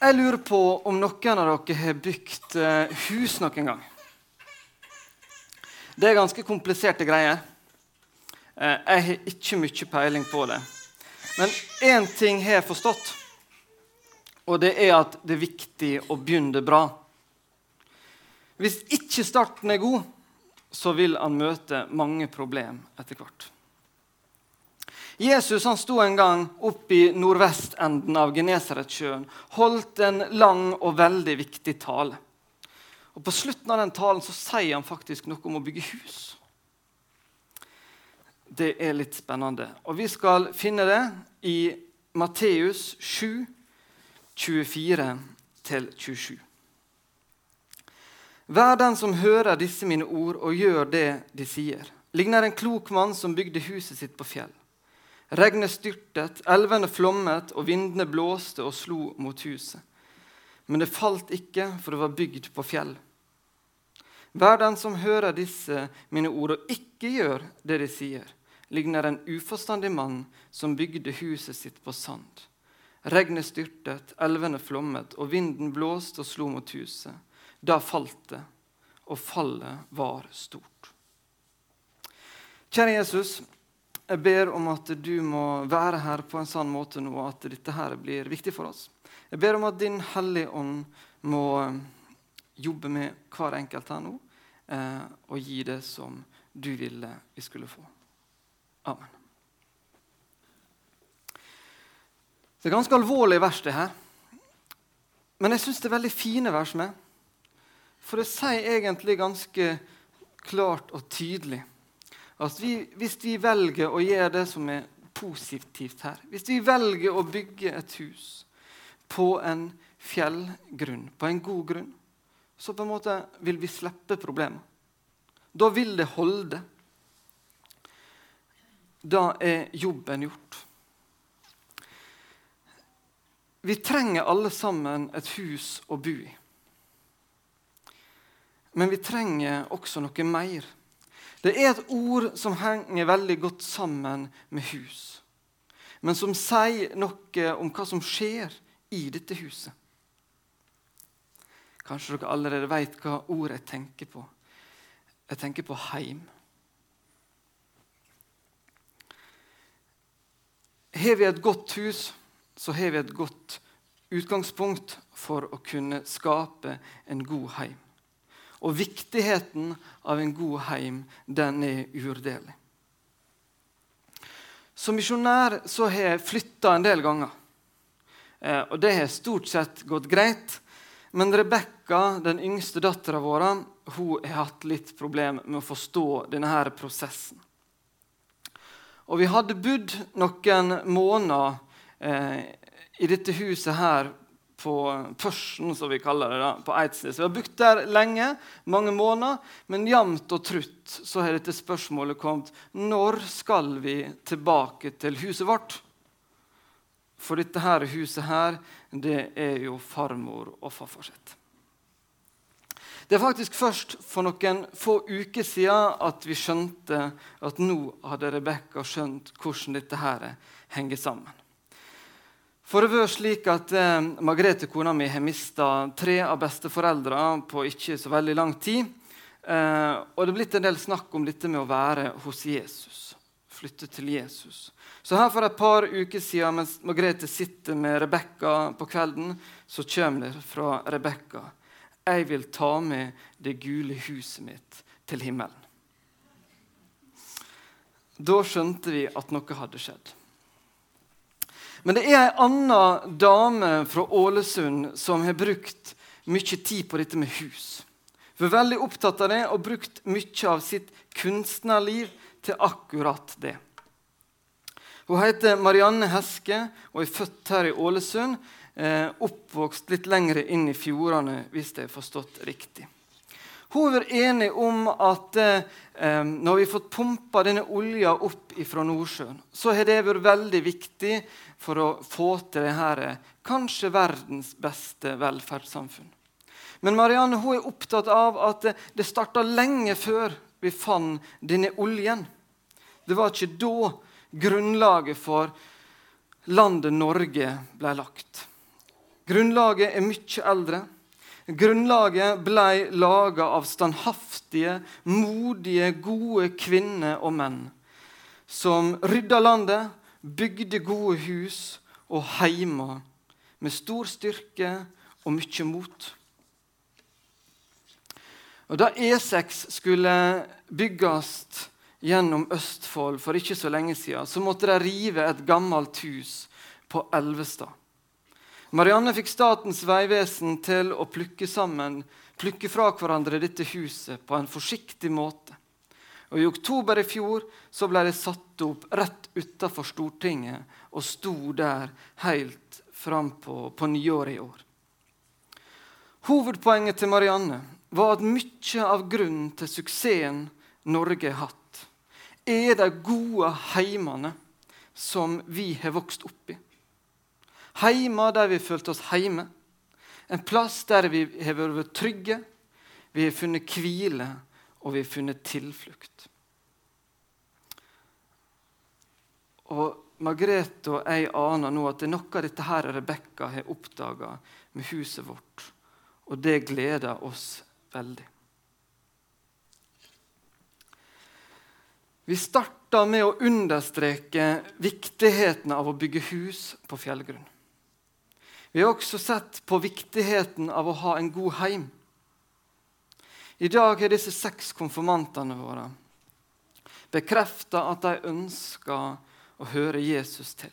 Jeg lurer på om noen av dere har bygd eh, hus noen gang. Det er ganske kompliserte greier. Eh, jeg har ikke mye peiling på det. Men én ting har jeg forstått, og det er at det er viktig å begynne bra. Hvis ikke starten er god, så vil han møte mange problem etter hvert. Jesus han sto en gang oppe i nordvestenden av Genesaretsjøen, holdt en lang og veldig viktig tale. Og På slutten av den talen så sier han faktisk noe om å bygge hus. Det er litt spennende. Og Vi skal finne det i Matteus 7, 24-27. Vær den som hører disse mine ord og gjør det de sier, ligner en klok mann som bygde huset sitt på fjell. Regnet styrtet, elvene flommet, og vindene blåste og slo mot huset. Men det falt ikke, for det var bygd på fjell. Vær den som hører disse mine ord og ikke gjør det de sier, ligner en uforstandig mann som bygde huset sitt på sand. Regnet styrtet, elvene flommet, og vinden blåste og slo mot huset. Da falt det, og fallet var stort. Kjære Jesus, jeg ber om at du må være her på en sånn måte nå at dette her blir viktig for oss. Jeg ber om at Din Hellige Ånd må eh, jobbe med hver enkelt her nå eh, og gi det som du ville vi skulle få. Amen. Det er ganske alvorlig vers, det her. Men jeg syns det er veldig fine vers med. For det sier egentlig ganske klart og tydelig at vi, hvis vi velger å gjøre det som er positivt her, hvis vi velger å bygge et hus på en fjellgrunn, på en god grunn, så på en måte vil vi slippe problemet. Da vil det holde. Da er jobben gjort. Vi trenger alle sammen et hus å bo i. Men vi trenger også noe mer. Det er et ord som henger veldig godt sammen med hus, men som sier noe om hva som skjer i dette huset. Kanskje dere allerede vet hva ord jeg tenker på. Jeg tenker på heim. Har vi et godt hus, så har vi et godt utgangspunkt for å kunne skape en god heim. Og viktigheten av en god heim, den er uvurderlig. Som misjonær så har jeg flytta en del ganger. Eh, og det har stort sett gått greit. Men Rebekka, den yngste dattera vår, hun har hatt litt problemer med å forstå denne her prosessen. Og vi hadde bodd noen måneder eh, i dette huset her på pørsen, som vi kaller det, da, på Eidsnes. Vi har brukt der lenge, mange måneder, men jevnt og trutt så har dette spørsmålet kommet når skal vi tilbake til huset vårt? For dette her huset her, det er jo farmor og farfar sitt. Det er faktisk først for noen få uker siden at vi skjønte at nå hadde Rebekka skjønt hvordan dette her henger sammen. For det var slik at eh, Margrethe, kona mi, har mista tre av besteforeldrene på ikke så veldig lang tid. Eh, og det er blitt en del snakk om dette med å være hos Jesus. Flytte til Jesus. Så her for et par uker siden, mens Margrethe sitter med Rebekka på kvelden, så kommer det fra Rebekka Jeg vil ta med det gule huset mitt til himmelen. Da skjønte vi at noe hadde skjedd. Men det er ei anna dame fra Ålesund som har brukt mye tid på dette med hus. Hun er veldig opptatt av det og brukt mye av sitt kunstnerliv til akkurat det. Hun heter Marianne Heske og er født her i Ålesund. Eh, oppvokst litt lenger inn i fjordene, hvis jeg har forstått riktig. Hun er enig om at eh, når vi har fått pumpa denne olja opp fra Nordsjøen, så har det vært veldig viktig for å få til dette kanskje verdens beste velferdssamfunn. Men Marianne hun er opptatt av at det starta lenge før vi fant denne oljen. Det var ikke da grunnlaget for landet Norge ble lagt. Grunnlaget er mye eldre. Grunnlaget ble laga av standhaftige, modige, gode kvinner og menn som rydda landet, bygde gode hus og heimer med stor styrke og mye mot. Og Da E6 skulle bygges gjennom Østfold for ikke så lenge siden, så måtte de rive et gammelt hus på Elvestad. Marianne fikk Statens vegvesen til å plukke, sammen, plukke fra hverandre dette huset på en forsiktig måte. Og I oktober i fjor så ble det satt opp rett utafor Stortinget og sto der helt fram på, på nyåret i år. Hovedpoenget til Marianne var at mye av grunnen til suksessen Norge har hatt, er de gode heimene som vi har vokst opp i. Heimer der vi følte oss hjemme. En plass der vi har vært trygge, vi har funnet hvile, og vi har funnet tilflukt. Og Margrethe og jeg aner nå at det er noe av dette her Rebekka har oppdaga med huset vårt. Og det gleder oss veldig. Vi starta med å understreke viktigheten av å bygge hus på fjellgrunn. Vi har også sett på viktigheten av å ha en god heim. I dag har disse seks konfirmantene våre bekrefta at de ønsker å høre Jesus til.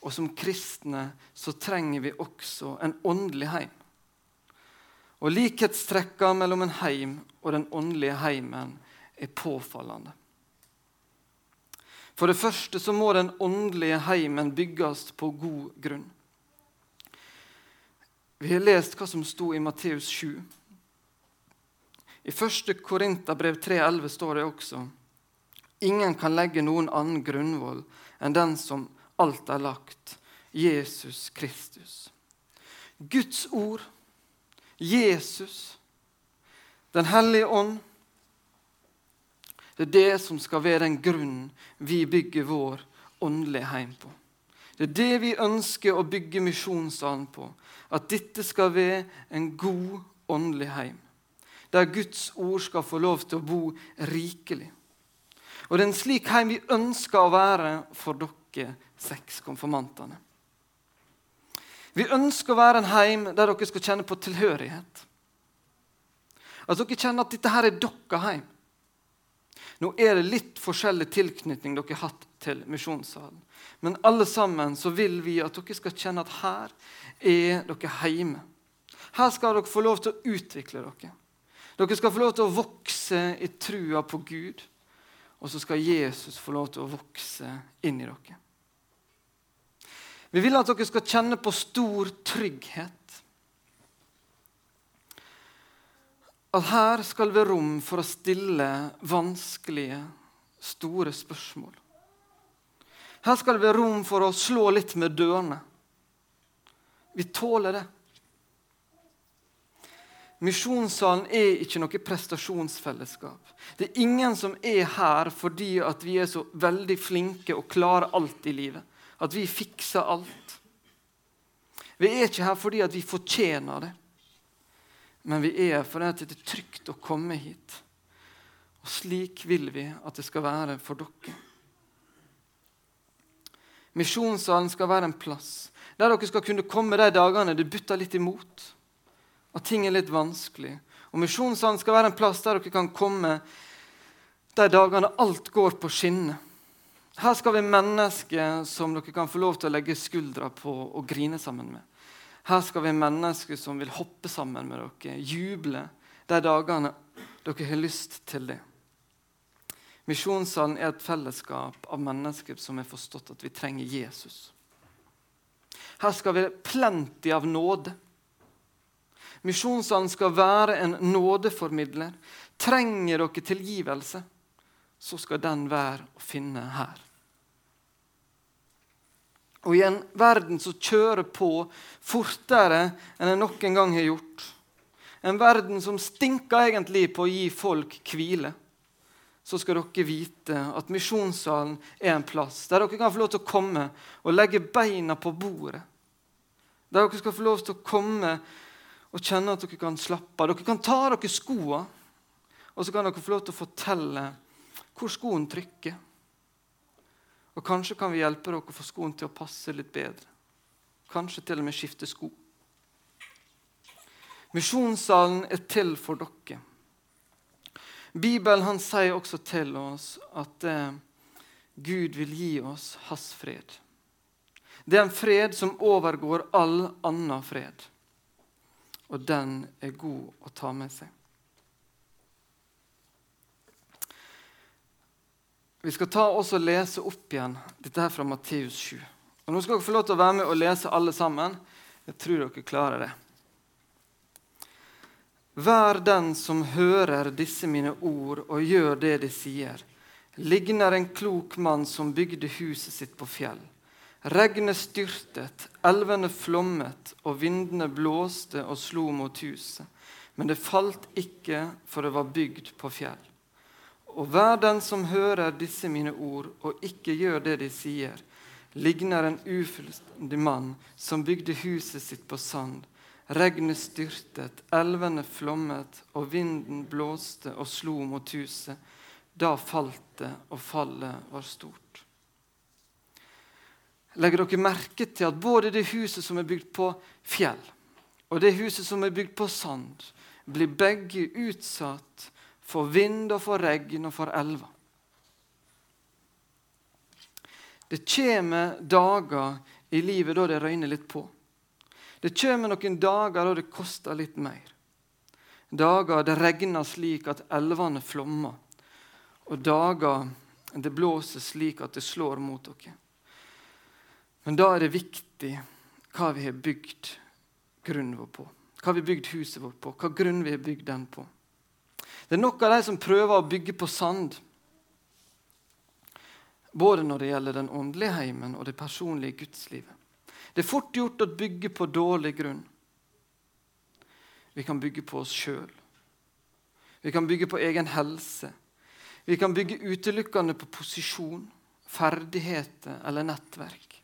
Og som kristne så trenger vi også en åndelig heim. Og likhetstrekka mellom en heim og den åndelige heimen er påfallende. For det første så må den åndelige heimen bygges på god grunn. Vi har lest hva som sto i Matteus 7. I 1. Korinterbrev 3,11 står det også Ingen kan legge noen annen grunnvoll enn den som alt er lagt, Jesus Kristus. Guds ord, Jesus, Den hellige ånd, det er det som skal være den grunnen vi bygger vår åndelige heim på. Det er det vi ønsker å bygge misjonssalen på. At dette skal være en god åndelig heim. Der Guds ord skal få lov til å bo rikelig. Og det er en slik heim vi ønsker å være for dere seks konfirmantene. Vi ønsker å være en heim der dere skal kjenne på tilhørighet. At dere kjenner at dette her er deres heim. Nå er det litt forskjellig tilknytning dere har hatt til misjonssalen. Men alle sammen så vil vi at dere skal kjenne at her er dere hjemme. Her skal dere få lov til å utvikle dere. Dere skal få lov til å vokse i trua på Gud. Og så skal Jesus få lov til å vokse inn i dere. Vi vil at dere skal kjenne på stor trygghet at her skal det være rom for å stille vanskelige, store spørsmål. Her skal det være rom for å slå litt med dørene. Vi tåler det. Misjonssalen er ikke noe prestasjonsfellesskap. Det er ingen som er her fordi at vi er så veldig flinke og klarer alt i livet. At vi fikser alt. Vi er ikke her fordi at vi fortjener det men vi er fordi det er trygt å komme hit. Og slik vil vi at det skal være for dere. Misjonssalen skal være en plass der dere skal kunne komme de dagene det butter litt imot, at ting er litt vanskelig. Og Misjonssalen skal være en plass der dere kan komme de dagene alt går på skinner. Her skal vi mennesker som dere kan få lov til å legge skuldra på og grine sammen med. Her skal vi mennesker som vil hoppe sammen med dere, juble de dagene dere har lyst til det. Misjonssalen er et fellesskap av mennesker som har forstått at vi trenger Jesus. Her skal vi plenty av nåde. Misjonssalen skal være en nådeformidler. Trenger dere tilgivelse, så skal den være å finne her. Og i en verden som kjører på fortere enn den noen gang har gjort, en verden som stinker egentlig på å gi folk hvile, så skal dere vite at misjonssalen er en plass der dere kan få lov til å komme og legge beina på bordet Der dere skal få lov til å komme og kjenne at dere kan slappe av. Dere kan ta av dere skoene, og så kan dere få lov til å fortelle hvor skoen trykker. Og kanskje kan vi hjelpe dere å få skoen til å passe litt bedre. Kanskje til og med skifte sko. Misjonssalen er til for dere. Bibelen han sier også til oss at eh, Gud vil gi oss hans fred. Det er en fred som overgår all annen fred. Og den er god å ta med seg. Vi skal ta oss og lese opp igjen dette her fra Matteus 7. Og Nå skal dere få lov til å være med og lese alle sammen. Jeg tror dere klarer det. Vær den som hører disse mine ord og gjør det de sier, ligner en klok mann som bygde huset sitt på fjell. Regnet styrtet, elvene flommet, og vindene blåste og slo mot huset. Men det falt ikke, for det var bygd på fjell. Og hver den som hører disse mine ord og ikke gjør det de sier, ligner en ufullstendig mann som bygde huset sitt på sand. Regnet styrtet, elvene flommet, og vinden blåste og slo mot huset. Da falt det, og fallet var stort. Legger dere merke til at både det huset som er bygd på fjell, og det huset som er bygd på sand, blir begge utsatt for vind og for regn og for elver? Det kommer dager i livet da det røyner litt på. Det kommer noen dager da det koster litt mer. Dager det regner slik at elvene flommer, og dager det blåser slik at det slår mot dere. Men da er det viktig hva vi har bygd grunnen vår på. Hva vi har bygd huset vårt på, hva grunn vi har bygd den på. Det er nok av de som prøver å bygge på sand. Både når det gjelder den åndelige heimen og det personlige gudslivet. Det er fort gjort å bygge på dårlig grunn. Vi kan bygge på oss sjøl. Vi kan bygge på egen helse. Vi kan bygge utelukkende på posisjon, ferdigheter eller nettverk.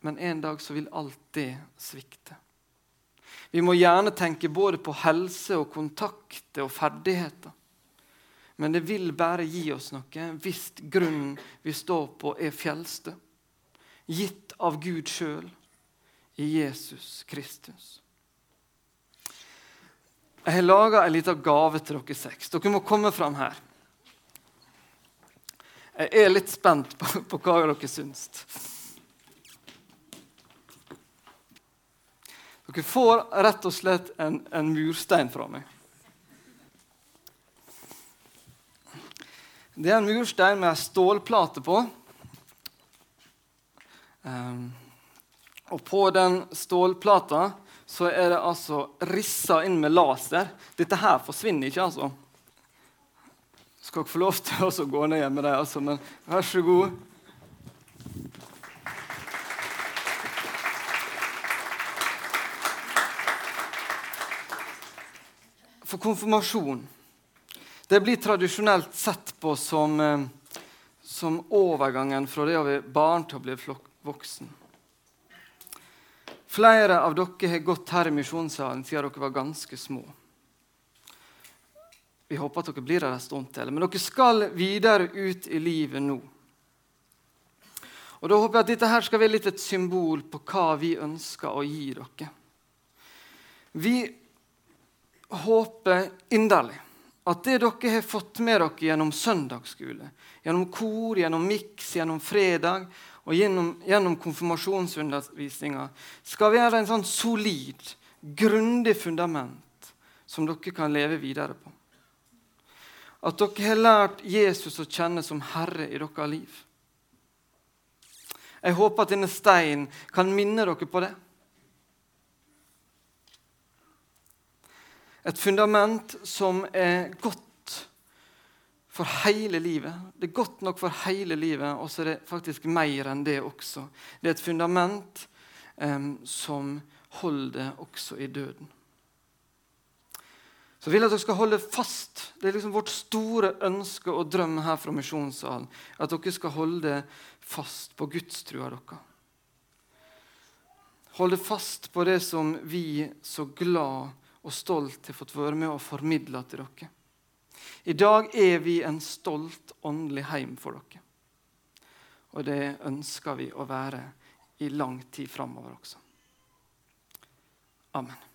Men en dag så vil alt det svikte. Vi må gjerne tenke både på helse og kontakter og ferdigheter. Men det vil bare gi oss noe hvis grunnen vi står på, er fjellstø. Gitt av Gud sjøl i Jesus Kristus. Jeg har laga en liten gave til dere seks. Dere må komme fram her. Jeg er litt spent på, på hva dere syns. Dere får rett og slett en, en murstein fra meg. Det er en murstein med stålplate på. Um, og på den stålplata så er det altså rissa inn med laser. Dette her forsvinner ikke, altså. Skal dere få lov til å gå ned med det, altså, men vær så god. Konfirmasjon det blir tradisjonelt sett på som, eh, som overgangen fra det å være barn til å bli voksen. Flere av dere har gått her i misjonssalen siden dere var ganske små. Vi håper at dere blir der en stund til. Men dere skal videre ut i livet nå. Og Da håper jeg at dette her skal være litt et symbol på hva vi ønsker å gi dere. Vi håper inderlig at det dere har fått med dere gjennom søndagsskole, gjennom kor, gjennom miks, gjennom fredag og gjennom, gjennom konfirmasjonsundervisninga, skal være en sånn solid, grundig fundament som dere kan leve videre på. At dere har lært Jesus å kjenne som Herre i deres liv. Jeg håper at denne steinen kan minne dere på det. Et fundament som er godt for hele livet. Det er godt nok for hele livet, og så er det faktisk mer enn det også. Det er et fundament um, som holder også i døden. Så jeg vil at dere skal holde fast. Det er liksom vårt store ønske og drøm her fra Misjonssalen. At dere skal holde fast på gudstrua deres. holde fast på det som vi så glad og stolt har fått være med og formidle til dere. I dag er vi en stolt åndelig heim for dere. Og det ønsker vi å være i lang tid framover også. Amen.